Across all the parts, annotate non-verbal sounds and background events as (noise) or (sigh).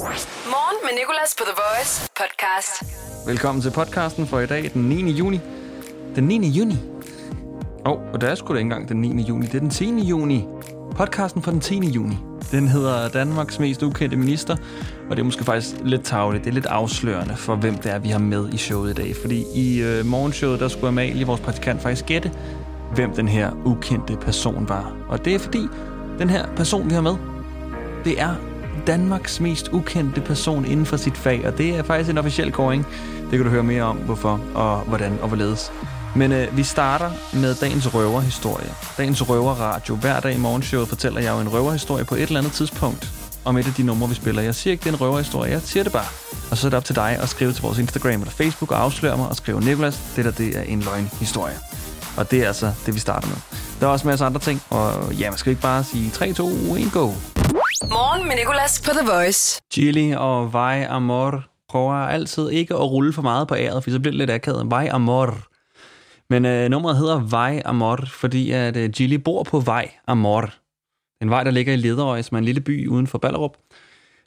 Morgen med Nicolas på The Voice podcast. Velkommen til podcasten for i dag, den 9. juni. Den 9. juni? Åh, oh, og det er sgu da ikke engang den 9. juni, det er den 10. juni. Podcasten for den 10. juni. Den hedder Danmarks mest ukendte minister, og det er måske faktisk lidt tavligt, det er lidt afslørende for, hvem det er, vi har med i showet i dag. Fordi i øh, morgenshowet, der skulle Amalie, vores praktikant, faktisk gætte, hvem den her ukendte person var. Og det er fordi, den her person, vi har med, det er Danmarks mest ukendte person inden for sit fag, og det er faktisk en officiel kåring. Det kan du høre mere om, hvorfor og hvordan og hvorledes. Men øh, vi starter med dagens røverhistorie. Dagens røverradio. Hver dag i morgenshowet fortæller jeg jo en røverhistorie på et eller andet tidspunkt om et af de numre, vi spiller. Jeg siger ikke, det er en røverhistorie, jeg siger det bare. Og så er det op til dig at skrive til vores Instagram eller Facebook og afsløre mig og skrive, Nikolas, det der det er en løgnhistorie. Og det er altså det, vi starter med. Der er også masser af andre ting, og ja, man skal ikke bare sige 3, 2, 1, go. Morgen med Nicolas på The Voice. Chili og Vej Amor prøver altid ikke at rulle for meget på æret, for så bliver det lidt akavet. Vej Amor. Men øh, nummeret hedder Vej Amor, fordi at øh, Gilly bor på Vej Amor. En vej, der ligger i Lederøje, som er en lille by uden for Ballerup.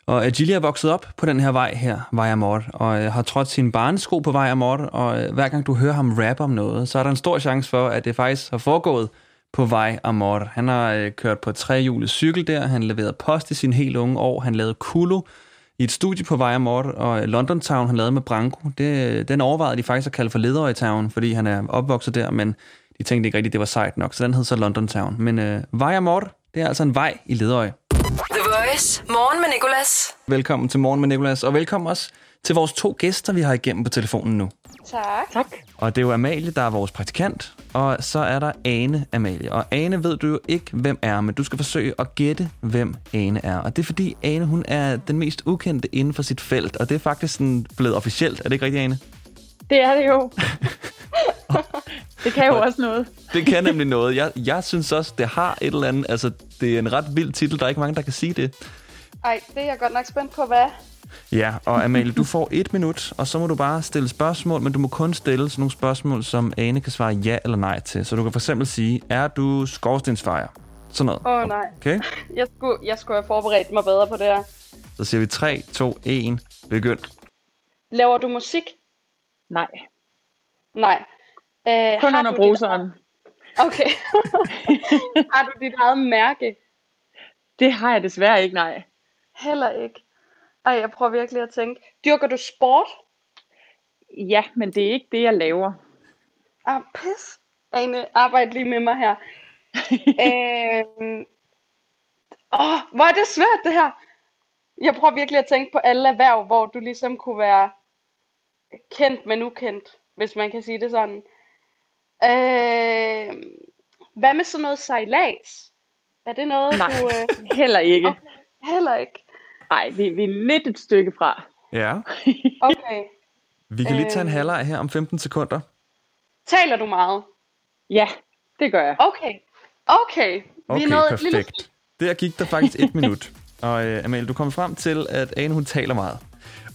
Og øh, Gilly er vokset op på den her vej her, Vej Amor, og øh, har trådt sin barnesko på Vej Amor, og øh, hver gang du hører ham rap om noget, så er der en stor chance for, at det faktisk har foregået på vej Amor. Han har øh, kørt på trehjulet cykel der, han leverede post i sin helt unge år, han lavede kulo i et studie på vej Amor, og London Town, han lavede med Branko, det, den overvejede de faktisk at kalde for Lederøje Town, fordi han er opvokset der, men de tænkte ikke rigtigt, det var sejt nok, så den hed så London Town. Men øh, vej Amor, det er altså en vej i Lederøje. The Voice. Morgen med Nicolas. Velkommen til Morgen med Nicolas, og velkommen også til vores to gæster, vi har igennem på telefonen nu. Tak. Tak. Og det er jo Amalie, der er vores praktikant, og så er der Ane Amalie. Og Ane ved du jo ikke, hvem er, men du skal forsøge at gætte, hvem Ane er. Og det er fordi, Ane hun er den mest ukendte inden for sit felt, og det er faktisk sådan blevet officielt. Er det ikke rigtigt, Ane? Det er det jo. (laughs) det kan jo også noget. Det kan nemlig noget. Jeg, jeg synes også, det har et eller andet... Altså, det er en ret vild titel. Der er ikke mange, der kan sige det. Ej, det er jeg godt nok spændt på, hvad? Ja, og Amalie, du får et minut, og så må du bare stille spørgsmål, men du må kun stille sådan nogle spørgsmål, som Ane kan svare ja eller nej til. Så du kan for eksempel sige, er du skorstensfejer? Sådan noget. Åh oh, nej. Okay? (laughs) Jeg skulle, jeg skulle have forberedt mig bedre på det her. Så siger vi 3, 2, 1, begynd. Laver du musik? Nej. Nej. Uh, Kun under bruseren. Okay. (laughs) har du dit eget mærke? Det har jeg desværre ikke, nej. Heller ikke. Ej, jeg prøver virkelig at tænke. Dyrker du sport? Ja, men det er ikke det, jeg laver. Ah, pis. Ane, arbejd lige med mig her. (laughs) øhm, åh, hvor er det svært, det her. Jeg prøver virkelig at tænke på alle erhverv, hvor du ligesom kunne være kendt, men ukendt, hvis man kan sige det sådan. Øh, hvad med sådan noget sejlads? Er det noget, Nej, du... Øh... (laughs) heller ikke. Okay, heller ikke. Nej, vi, vi er lidt et stykke fra. Ja. (laughs) Okay. Vi kan lige tage en Øh. halvleg her om 15 sekunder. Taler du meget? Ja, det gør jeg. Okay. Okay. Vi Okay, er nået et lille... perfekt. Der gik der faktisk et (laughs) minut. Og uh, Amalie, du kom frem til, at Ane hun taler meget.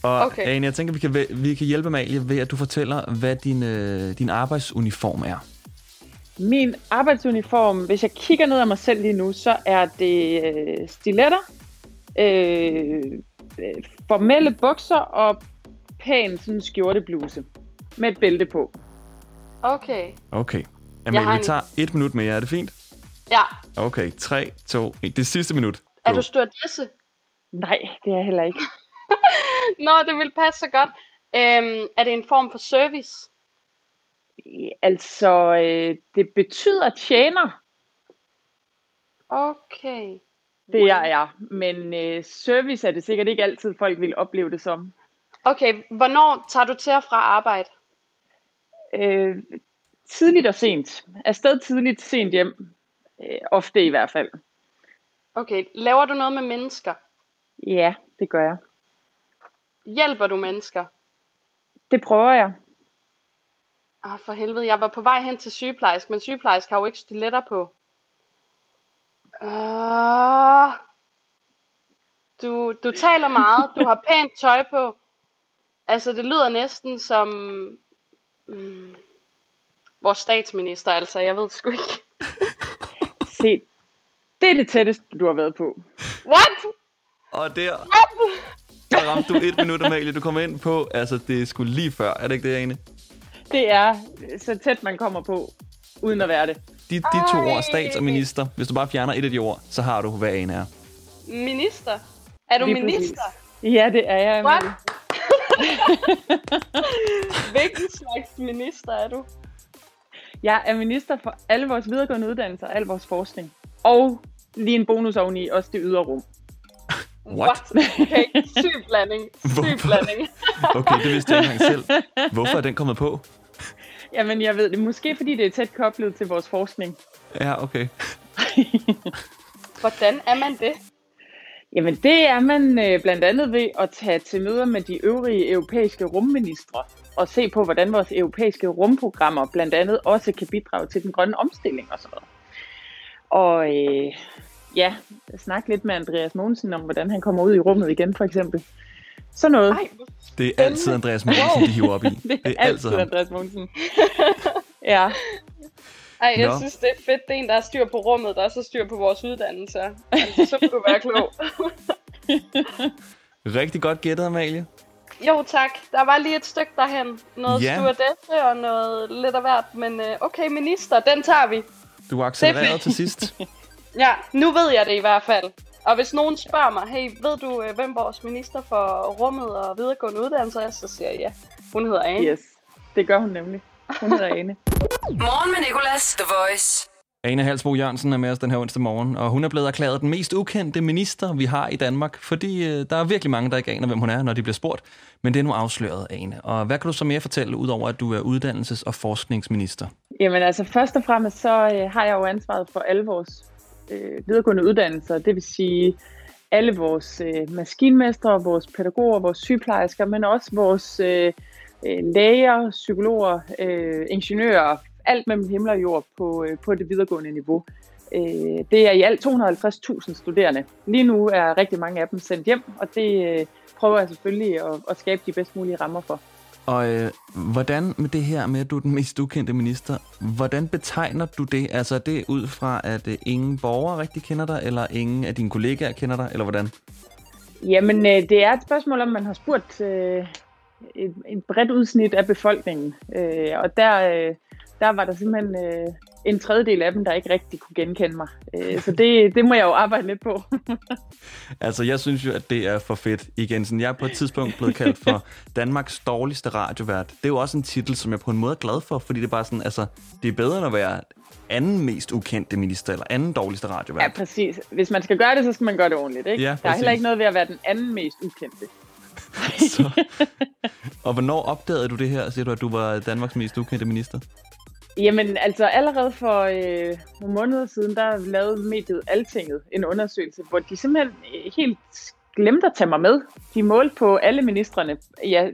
Og Okay. Ane, jeg tænker, vi kan, vi kan hjælpe Amalie ved, at du fortæller, hvad din, uh, din arbejdsuniform er. Min arbejdsuniform, hvis jeg kigger ned af mig selv lige nu, så er det øh, stiletter, øh, formelle bukser og pæn sådan skjortebluse med et bælte på. Okay. Okay. Jeg vi en- tager et minut mere. Er det fint? Ja. Okay, 3, 2, 1. Det er sidste minut. Er du stewardesse? Nej, det er jeg heller ikke. (laughs) Nå, det vil passe så godt. Øhm, er det en form for service? Altså, øh, det betyder tjener, Okay. Det jeg er. Men øh, service er det sikkert ikke altid, folk vil opleve det som. Okay, hvornår tager du til og fra arbejde? Øh, tidligt og sent. Afsted tidligt, sent hjem. Øh, ofte i hvert fald. Okay, laver du noget med mennesker? Ja, det gør jeg. Hjælper du mennesker? Det prøver jeg. Ah, for helvede, jeg var på vej hen til sygeplejerske, men sygeplejerske har jo ikke stiletter på. Uh, du, du taler meget, du har pænt tøj på. Altså, det lyder næsten som mm, vores statsminister, altså, jeg ved sgu ikke. Se, det er det tætteste, du har været på. What? Og der... ramte du et minut, Amalie. Du kommer ind på, altså det er sgu lige før. Er det ikke det, Ane? Det er så tæt, man kommer på, uden at være det. De, de to ord, stats og minister, hvis du bare fjerner et af de ord, så har du, hvad Ane er. Minister? Er du Lige minister? Ja, det er jeg. What? (laughs) Hvilken slags minister er du? Jeg er minister for alle vores videregående uddannelser og al vores forskning. Og lige en bonus oveni, også det ydre rum. What? Okay, syg blanding. Syg blanding. Okay, det vidste jeg ikke engang selv. Hvorfor er den kommet på? Jamen, jeg ved det. Måske fordi det er tæt koblet til vores forskning. Ja, okay. (laughs) Hvordan er man det? Jamen, det er man øh, blandt andet ved at tage til møder med de øvrige europæiske rumministre og se på, hvordan vores europæiske rumprogrammer blandt andet også kan bidrage til den grønne omstilling og sådan noget. Og øh, ja, snakke lidt med Andreas Mogensen om, hvordan han kommer ud i rummet igen, for eksempel. Sådan noget. Ej, Det er altid Andreas Mogensen, de hiver op i. (laughs) det er altid ham. Andreas Mogensen. (laughs) ja, ej, jeg Nå. synes, det er fedt. Det er en, der har styr på rummet, der er så styr på vores uddannelser. Altså, så må du være klog. (laughs) Rigtig godt gættet, Amalie. Jo, tak. Der var lige et stykke derhen. Noget Ja. ja. stewardesse og noget lidt af hvert. Men øh, okay, minister, den tager vi. Du accelererede til sidst. Ja, nu ved jeg det i hvert fald. Og hvis nogen spørger mig, hey, ved du, øh, hvem vores minister for rummet og videregående uddannelser er, så siger jeg ja. Hun hedder Ane. yes. Det gør hun nemlig. Hun hedder Ane. (laughs) Morgen med Nicolas, The Voice. Ane Halsbo Jørgensen er med os den her onsdag morgen, og hun er blevet erklæret den mest ukendte minister, vi har i Danmark, fordi øh, der er virkelig mange, der ikke aner, hvem hun er, når de bliver spurgt. Men det er nu afsløret, Ane. Og hvad kan du så mere fortælle, udover at du er uddannelses- og forskningsminister? Jamen altså, først og fremmest så øh, har jeg jo ansvaret for alle vores øh, videregående uddannelser. Det vil sige alle vores øh, maskinmestre, vores pædagoger, vores sygeplejersker, men også vores øh, øh, læger, psykologer, øh, ingeniører, alt mellem himmel og jord på, øh, på det videregående niveau. Øh, det er i alt 250.000 studerende. Lige nu er rigtig mange af dem sendt hjem, og det øh, prøver jeg selvfølgelig at, at skabe de bedst mulige rammer for. Og øh, hvordan med det her med, at du er den mest ukendte minister, hvordan betegner du det? Altså er det ud fra, at øh, ingen borgere rigtig kender dig, eller ingen af dine kollegaer kender dig, eller hvordan? Jamen, øh, det er et spørgsmål om, man har spurgt øh, et, et bredt udsnit af befolkningen. Øh, og der, øh, der var der simpelthen øh, en tredjedel af dem, der ikke rigtig kunne genkende mig. Øh, så det, det må jeg jo arbejde lidt på. (laughs) Altså, jeg synes jo, at det er for fedt. Igen, sådan, jeg er på et tidspunkt blevet kaldt for Danmarks dårligste radiovært. Det er jo også en titel, som jeg på en måde er glad for, fordi det er bare sådan, altså, det er bedre end at være anden mest ukendte minister, eller anden dårligste radiovært. Ja, præcis. Hvis man skal gøre det, så skal man gøre det ordentligt. Ikke? Ja, der er præcis. heller ikke noget ved at være den anden mest ukendte. (laughs) Så. Og hvornår opdagede du det her, siger du, at du var Danmarks mest ukendte minister? Jamen, altså allerede for øh, nogle måneder siden, der lavede mediet Altinget en undersøgelse, hvor de simpelthen øh, helt glemte at tage mig med. De målte på alle ministerne, ja,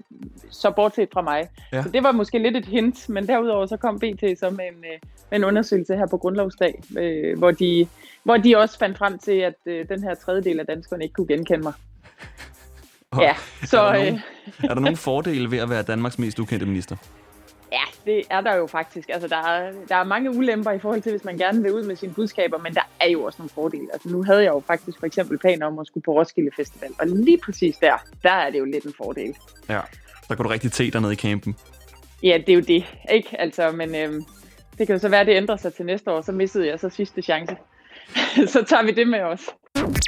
så bortset fra mig. Ja. Så det var måske lidt et hint, men derudover så kom BT så med en, øh, med en undersøgelse her på Grundlovsdag, øh, hvor, de, hvor de også fandt frem til, at øh, den her tredjedel af danskerne ikke kunne genkende mig. Ja, så er, der øh, nogen, er der nogen (laughs) fordele ved at være Danmarks mest ukendte minister? Det er der jo faktisk. Altså, der, er, der er mange ulemper i forhold til, hvis man gerne vil ud med sine budskaber, men der er jo også nogle fordele. Altså, nu havde jeg jo faktisk for eksempel planer om at skulle på Roskilde Festival, og lige præcis der, der er det jo lidt en fordel. Ja. Der kunne du rigtig te dernede i campen. Ja, det er jo det, ikke? Altså, men øhm, det kan jo så være, at det ændrer sig til næste år, så missede jeg så sidste chance. (laughs) så tager vi det med os.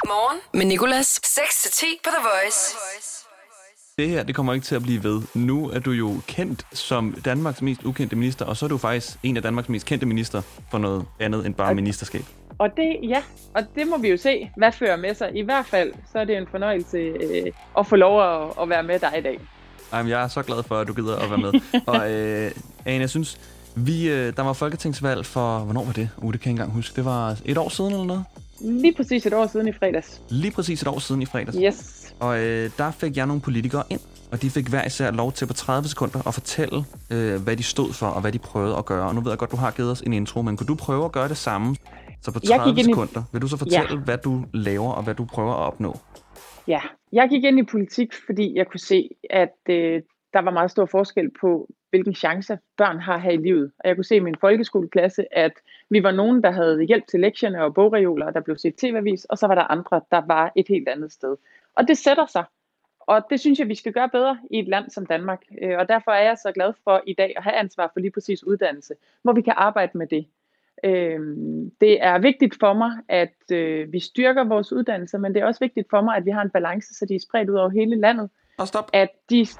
Morgen med Nicolas. 6-10 på The Voice. Det her, det kommer ikke til at blive ved. Nu er du jo kendt som Danmarks mest ukendte minister, og så er du faktisk en af Danmarks mest kendte minister for noget andet end bare ministerskab. Og det, ja, og det må vi jo se, hvad fører med sig. I hvert fald, så er det en fornøjelse øh, at få lov at, at være med dig i dag. Jamen, jeg er så glad for, at du gider at være med. (laughs) og øh, Ane, jeg synes, vi, øh, der var folketingsvalg for, hvornår var det? Uh, det kan jeg ikke engang huske. Det var et år siden eller noget? Lige præcis et år siden i fredags. Lige præcis et år siden i fredags. Yes. Og øh, der fik jeg nogle politikere ind, og de fik hver især lov til på 30 sekunder at fortælle, øh, hvad de stod for, og hvad de prøvede at gøre. Og nu ved jeg godt, du har givet os en intro, men kunne du prøve at gøre det samme? Så på Jeg 30 gik ind i- sekunder, vil du så fortælle, ja. hvad du laver, og hvad du prøver at opnå? Ja, jeg gik ind i politik, fordi jeg kunne se, at øh, der var meget stor forskel på, hvilken chance børn har her i livet. Og jeg kunne se i min folkeskoleklasse, at vi var nogen, der havde hjælp til lektierne og bogreoler, der blev set tv-avis, og så var der andre, der var et helt andet sted. Og det sætter sig. og det synes jeg, vi skal gøre bedre i et land som Danmark. Øh, og derfor er jeg så glad for i dag at have ansvar for lige præcis uddannelse, hvor vi kan arbejde med det. Øh, det er vigtigt for mig, at øh, vi styrker vores uddannelser, men det er også vigtigt for mig, at vi har en balance, så de er spredt ud over hele landet. Og stop. At de... Ej, Det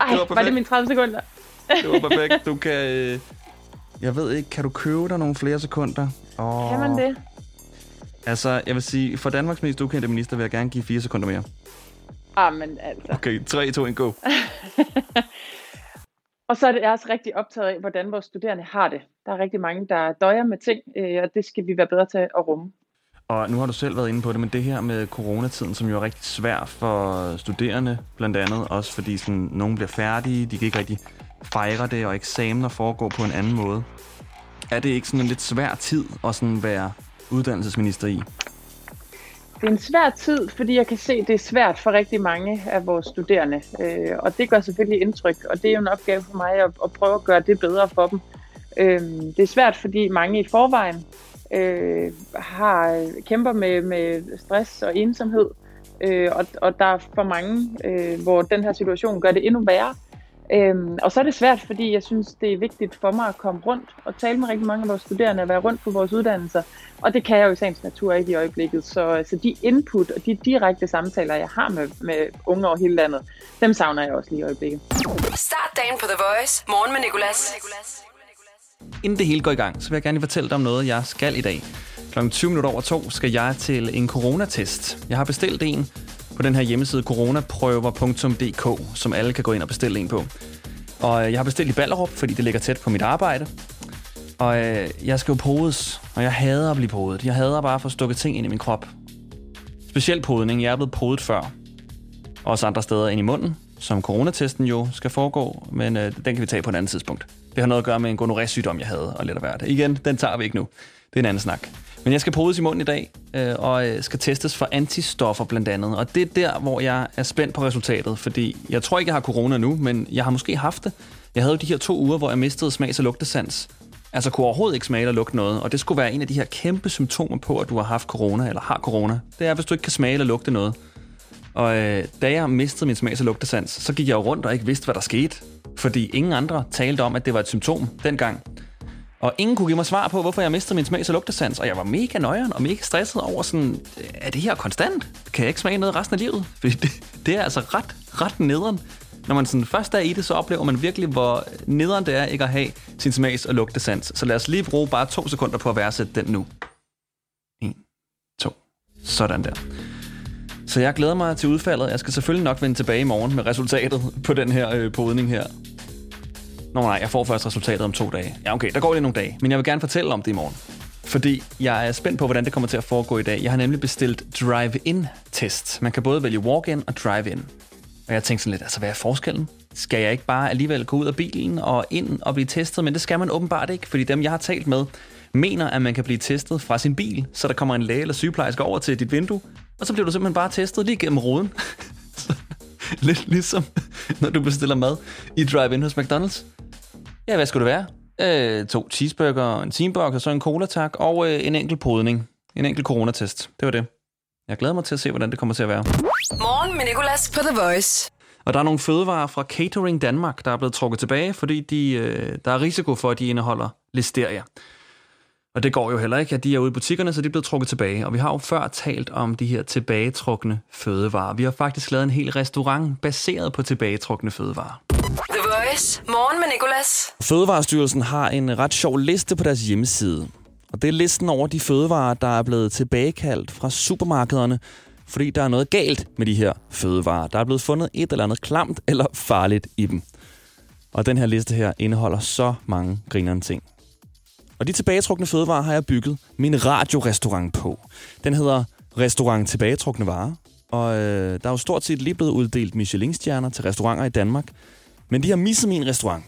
var var, var perfekt. det mine 30 sekunder? Det var perfekt. Du kan... Jeg ved ikke, kan du købe dig nogle flere sekunder? Oh. Kan man det? Altså, jeg vil sige, for Danmarks mest ukendte minister vil jeg gerne give fire sekunder mere. Ah, men altså. Okay, 3, 2, 1, go. (laughs) Og så er det jeg også rigtig optaget af, hvordan vores studerende har det. Der er rigtig mange, der døjer med ting, øh, og det skal vi være bedre til at rumme. Og nu har du selv været inde på det, men det her med coronatiden, som jo er rigtig svært for studerende, blandt andet også fordi sådan, nogen bliver færdige, de kan ikke rigtig fejre det, og eksamener foregår på en anden måde. Er det ikke sådan en lidt svær tid at sådan være uddannelsesminister i? Det er en svær tid, fordi jeg kan se, at det er svært for rigtig mange af vores studerende. Øh, og det gør selvfølgelig indtryk, og det er jo en opgave for mig at, at prøve at gøre det bedre for dem. Øh, det er svært, fordi mange i forvejen øh, har kæmper med, med stress og ensomhed. Øh, og, og der er for mange, øh, hvor den her situation gør det endnu værre. Øhm, og så er det svært, fordi jeg synes, det er vigtigt for mig at komme rundt og tale med rigtig mange af vores studerende og være rundt på vores uddannelser. Og det kan jeg jo i sagens natur ikke i øjeblikket. Så, så de input og de direkte samtaler, jeg har med, med unge over hele landet, dem savner jeg også lige i øjeblikket. Start dagen på The Voice. Morgen med Nicolas. Inden det hele går i gang, så vil jeg gerne fortælle dig om noget, jeg skal i dag. Klokken 20 minutter over to skal jeg til en coronatest. Jeg har bestilt en på den her hjemmeside coronaprøver.dk, som alle kan gå ind og bestille en på. Og øh, jeg har bestilt i Ballerup, fordi det ligger tæt på mit arbejde. Og øh, jeg skal jo podes, og jeg hader at blive podet. Jeg hader bare at få stukket ting ind i min krop. Specielt podning. Jeg er blevet podet før. Også andre steder ind i munden, som coronatesten jo skal foregå, men øh, den kan vi tage på et andet tidspunkt. Det har noget at gøre med en gonorrhea-sygdom, jeg havde, og lidt af hvert. Igen, den tager vi ikke nu. Det er en anden snak. Men jeg skal podes i munden i dag, øh, og øh, skal testes for antistoffer blandt andet. Og det er der, hvor jeg er spændt på resultatet, fordi jeg tror ikke, jeg har corona nu, men jeg har måske haft det. Jeg havde jo de her to uger, hvor jeg mistede smags- og lugtesans. Altså kunne overhovedet ikke smage eller lugte noget, og det skulle være en af de her kæmpe symptomer på, at du har haft corona eller har corona. Det er, hvis du ikke kan smage eller lugte noget. Og øh, da jeg mistede min smags- og lugtesans, så gik jeg jo rundt og ikke vidste, hvad der skete. Fordi ingen andre talte om, at det var et symptom dengang. Og ingen kunne give mig svar på, hvorfor jeg mistede min smags- og lugtesans. Og jeg var mega nøjeren og mega stresset over sådan, er det her konstant? Kan jeg ikke smage noget resten af livet? (laughs) Fordi det, det er altså ret, ret nederen. Når man sådan først er i det, så oplever man virkelig, hvor nederen det er ikke at have sin smags- og lugtesans. Så lad os lige bruge bare to sekunder på at værdsætte den nu. En, to. Sådan der. Så jeg glæder mig til udfaldet. Jeg skal selvfølgelig nok vende tilbage i morgen med resultatet på den her øh, podning her. Nå nej, jeg får først resultatet om to dage. Ja, okay, der går lige nogle dage. Men jeg vil gerne fortælle om det i morgen. Fordi jeg er spændt på, hvordan det kommer til at foregå i dag. Jeg har nemlig bestilt drive-in-test. Man kan både vælge walk-in og drive-in. Og jeg tænkte sådan lidt, altså hvad er forskellen? Skal jeg ikke bare alligevel gå ud af bilen og ind og blive testet? Men det skal man åbenbart ikke, fordi dem, jeg har talt med, mener, at man kan blive testet fra sin bil, så der kommer en læge eller sygeplejerske over til dit vindue, og så bliver du simpelthen bare testet lige gennem ruden. (laughs) Lidt ligesom, når du bestiller mad i drive-in hos McDonald's. Ja, hvad skulle det være? Øh, to cheeseburger, en teamburger, og så en cola tak, og øh, en enkelt podning. En enkelt coronatest. Det var det. Jeg glæder mig til at se, hvordan det kommer til at være. Morgen med Nicolas på The Voice. Og der er nogle fødevarer fra Catering Danmark, der er blevet trukket tilbage, fordi de, øh, der er risiko for, at de indeholder listeria. Og det går jo heller ikke, at de er ude i butikkerne, så de er blevet trukket tilbage. Og vi har jo før talt om de her tilbagetrukne fødevarer. Vi har faktisk lavet en hel restaurant baseret på tilbagetrukne fødevarer. The Voice. Morgen med Nicolas. Fødevarestyrelsen har en ret sjov liste på deres hjemmeside. Og det er listen over de fødevarer, der er blevet tilbagekaldt fra supermarkederne, fordi der er noget galt med de her fødevarer. Der er blevet fundet et eller andet klamt eller farligt i dem. Og den her liste her indeholder så mange grinerende ting. Og de tilbagetrukne fødevarer har jeg bygget min radiorestaurant på. Den hedder Restaurant Tilbagetrukne Varer. Og øh, der er jo stort set lige blevet uddelt Michelin-stjerner til restauranter i Danmark. Men de har misset min restaurant.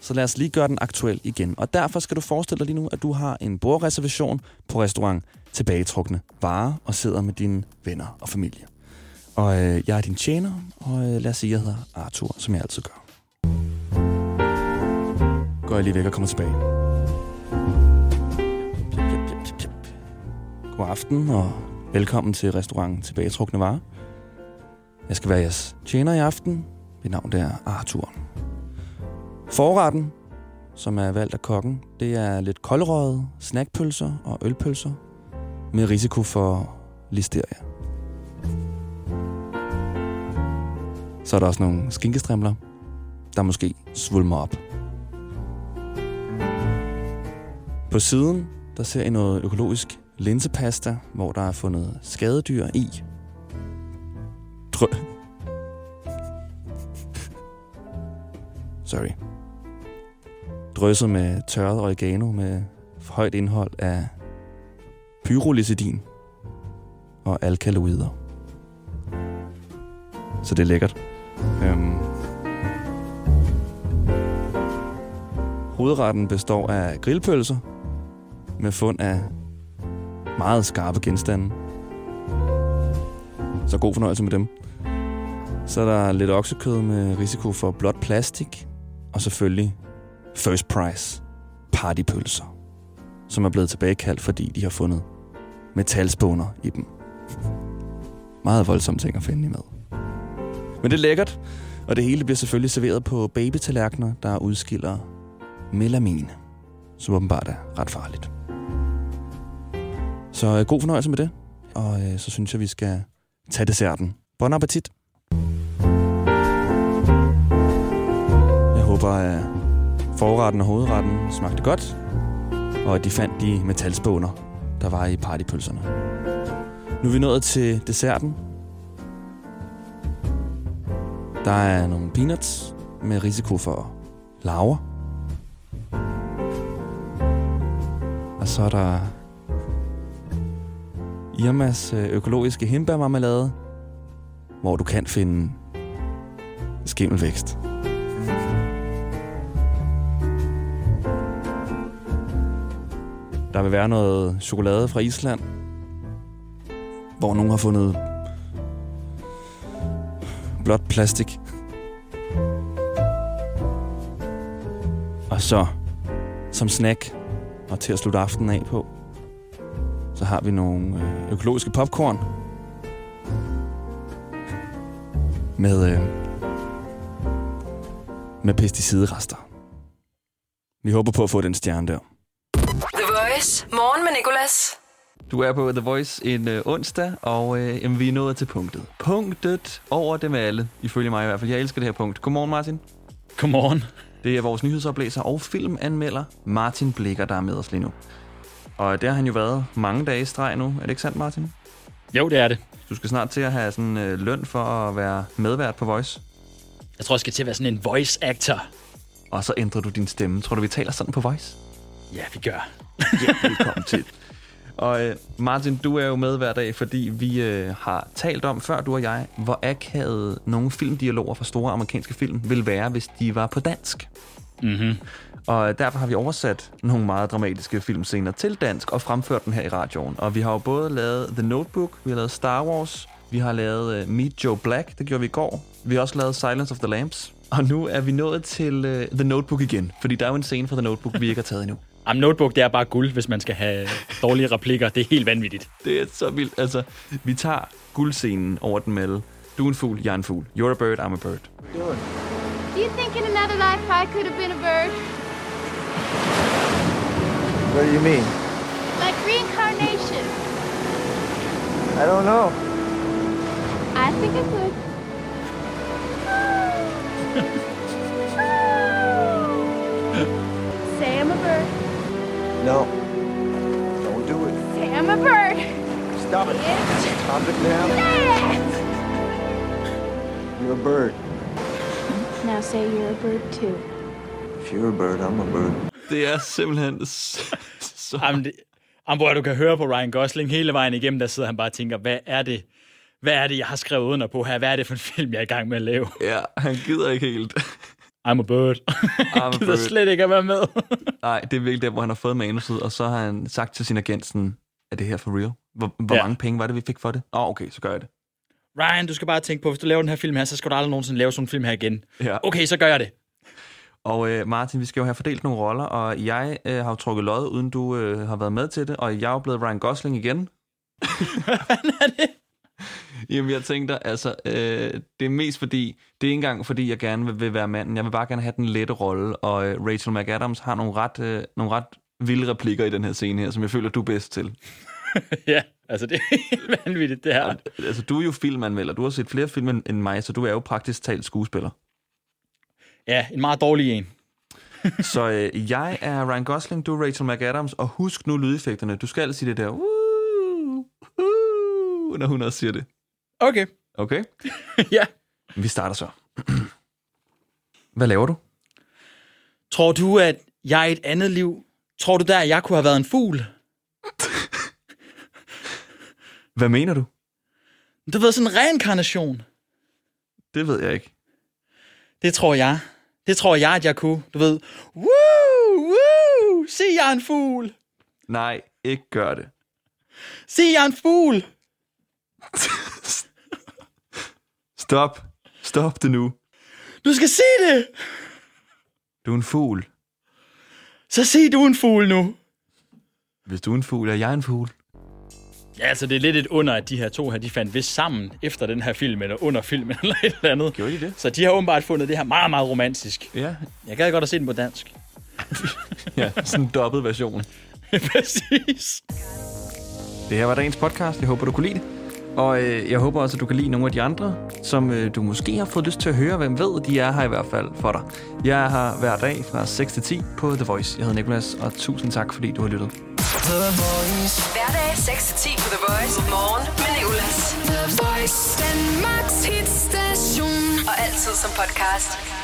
Så lad os lige gøre den aktuel igen. Og derfor skal du forestille dig lige nu, at du har en bordreservation på restaurant Tilbagetrukne Varer og sidder med dine venner og familie. Og øh, jeg er din tjener, og øh, lad os sige, at jeg hedder Arthur, som jeg altid gør. Går jeg lige væk og kommer tilbage. God aften og velkommen til restaurant Tilbagetrukne Varer. Jeg skal være jeres tjener i aften. Mit navn det er Arthur. Forretten, som er valgt af kokken, det er lidt koldrøget, snackpølser og ølpølser med risiko for listeria. Så er der også nogle skinkestrimler, der måske svulmer op. På siden, der ser I noget økologisk linsepasta, hvor der er fundet skadedyr i. Drø... Sorry. Drysset med tørret oregano med højt indhold af pyrolysidin og alkaloider. Så det er lækkert. Øhm. Hovedretten består af grillpølser med fund af meget skarpe genstande. Så god fornøjelse med dem. Så er der lidt oksekød med risiko for blåt plastik. Og selvfølgelig First Price partypølser, som er blevet tilbagekaldt, fordi de har fundet metalspåner i dem. Meget voldsomme ting at finde i mad. Men det er lækkert, og det hele bliver selvfølgelig serveret på babytallerkener, der udskiller melamin, som åbenbart er ret farligt. Så øh, god fornøjelse med det, og øh, så synes jeg, vi skal tage desserten. Bon appetit! Jeg håber, at forretten og hovedretten smagte godt, og at de fandt de metalspåner, der var i partypølserne. Nu er vi nået til desserten. Der er nogle peanuts med risiko for laver. Og så er der Irmas øh, økologiske hindbærmarmelade, hvor du kan finde skimmelvækst. Der vil være noget chokolade fra Island, hvor nogen har fundet blot plastik. Og så, som snack, og til at slutte aftenen af på, så har vi nogle øh, økologiske popcorn. Med, øh, med pesticidrester. Vi håber på at få den stjerne der. Voice. Morgen med Nicolas. Du er på The Voice en øh, onsdag, og øh, jamen, vi er nået til punktet. Punktet over dem alle, ifølge mig i hvert fald. Jeg elsker det her punkt. Godmorgen, Martin. Godmorgen. Det er vores nyhedsoplæser og filmanmelder, Martin Blikker, der er med os lige nu. Og det har han jo været mange dage i streg nu. Er det ikke sandt, Martin? Jo, det er det. Du skal snart til at have sådan øh, løn for at være medvært på Voice. Jeg tror, jeg skal til at være sådan en voice actor. Og så ændrer du din stemme. Tror du, vi taler sådan på Voice? Ja, vi gør. Ja, velkommen til. Og øh, Martin, du er jo med hver dag, fordi vi øh, har talt om, før du og jeg, hvor akavet nogle filmdialoger fra store amerikanske film ville være, hvis de var på dansk. Mm-hmm. Og derfor har vi oversat nogle meget dramatiske filmscener til dansk og fremført den her i radioen. Og vi har jo både lavet The Notebook, vi har lavet Star Wars, vi har lavet uh, Meet Joe Black, det gjorde vi i går. Vi har også lavet Silence of the Lambs. Og nu er vi nået til uh, The Notebook igen, fordi der er jo en scene fra The Notebook, vi ikke har taget endnu. Am notebook, det er bare guld, hvis man skal have dårlige replikker. Det er helt vanvittigt. Det er så vildt. Altså, vi tager guldscenen over den med Du er en fugl, jeg er en fugl. You're a bird, I'm a bird. Do you think in another life I could have been a bird? What do you mean? Like reincarnation? I don't know. I think I could. (laughs) No. Don't do it. Say I'm a bird. Stop it. Stop it now. Yes. You're a bird. Now say you're a bird too. If you're a bird, I'm a bird. Det er simpelthen (laughs) så Jamen, det, jamen, hvor du kan høre på Ryan Gosling hele vejen igennem, der sidder han bare og tænker, hvad er det, hvad er det, jeg har skrevet under på her? Hvad er det for en film, jeg er i gang med at lave? ja, han gider ikke helt. I'm a bird. I'm a (laughs) bird. slet ikke at være med. (laughs) Nej, det er virkelig der, hvor han har fået manuset, og så har han sagt til sin agent sådan, er det her for real? Hvor, hvor Ja. mange penge var det, vi fik for det? Åh, oh, okay, så gør jeg det. Ryan, du skal bare tænke på, hvis du laver den her film her, så skal du aldrig nogensinde lave sådan en film her igen. Ja. Okay, så gør jeg det. Og øh, Martin, vi skal jo have fordelt nogle roller, og jeg øh, har jo trukket lod, uden du øh, har været med til det, og jeg er jo blevet Ryan Gosling igen. (laughs) Hvad er det? Jamen, jeg tænkte, altså, øh, det er mest fordi, det er ikke engang fordi, jeg gerne vil, være manden. Jeg vil bare gerne have den lette rolle, og øh, Rachel McAdams har nogle ret, øh, nogle ret vilde replikker i den her scene her, som jeg føler, du er bedst til. (laughs) ja, altså det er vanvittigt, det her. Altså, du er jo filmanmelder. Du har set flere film end- end mig, så du er jo praktisk talt skuespiller. Ja, en meget dårlig en. (laughs) Så øh, jeg er Ryan Gosling, du er Rachel McAdams, og husk nu lydeffekterne. Du skal sige det der, uh, uh, når hun også siger det. Okay. Okay? (laughs) ja. Vi starter så. (clears throat) Hvad laver du? Tror du, at jeg i et andet liv... Tror du der, at jeg kunne have været en fugl? (laughs) Hvad mener du? Du ved, sådan en reinkarnation. Det ved jeg ikke. Det tror jeg. Det tror jeg, at jeg kunne. Du ved, woo, woo, se, jeg er en fugl. Nej, ikke gør det. Se, jeg er en fugl. (laughs) Stop. Stop det nu. Du skal se det. Du er en fugl. Så se, du er en fugl nu. Hvis du er en fugl, er jeg en fugl. Ja, altså det er lidt et under, at de her to her, de fandt vist sammen efter den her film, eller under filmen, (laughs) eller et eller andet. Gjorde de det? Så de har åbenbart fundet det her meget, meget romantisk. Ja. Jeg gad godt at se den på dansk. (laughs) Ja, sådan en dobbelt version. (laughs) Præcis. Det her var dagens podcast. Jeg håber, du kunne lide det. Og øh, jeg håber også, at du kan lide nogle af de andre, som øh, du måske har fået lyst til at høre. Hvem ved, de er her i hvert fald for dig. Jeg er her hver dag fra 6 til 10 på The Voice. Jeg hedder Nikolas, og tusind tak, fordi du har lyttet. Hverdag 6-10 på The Voice. Morgen med Nicolas. The Voice, Danmarks hitstation. Og altid som podcast.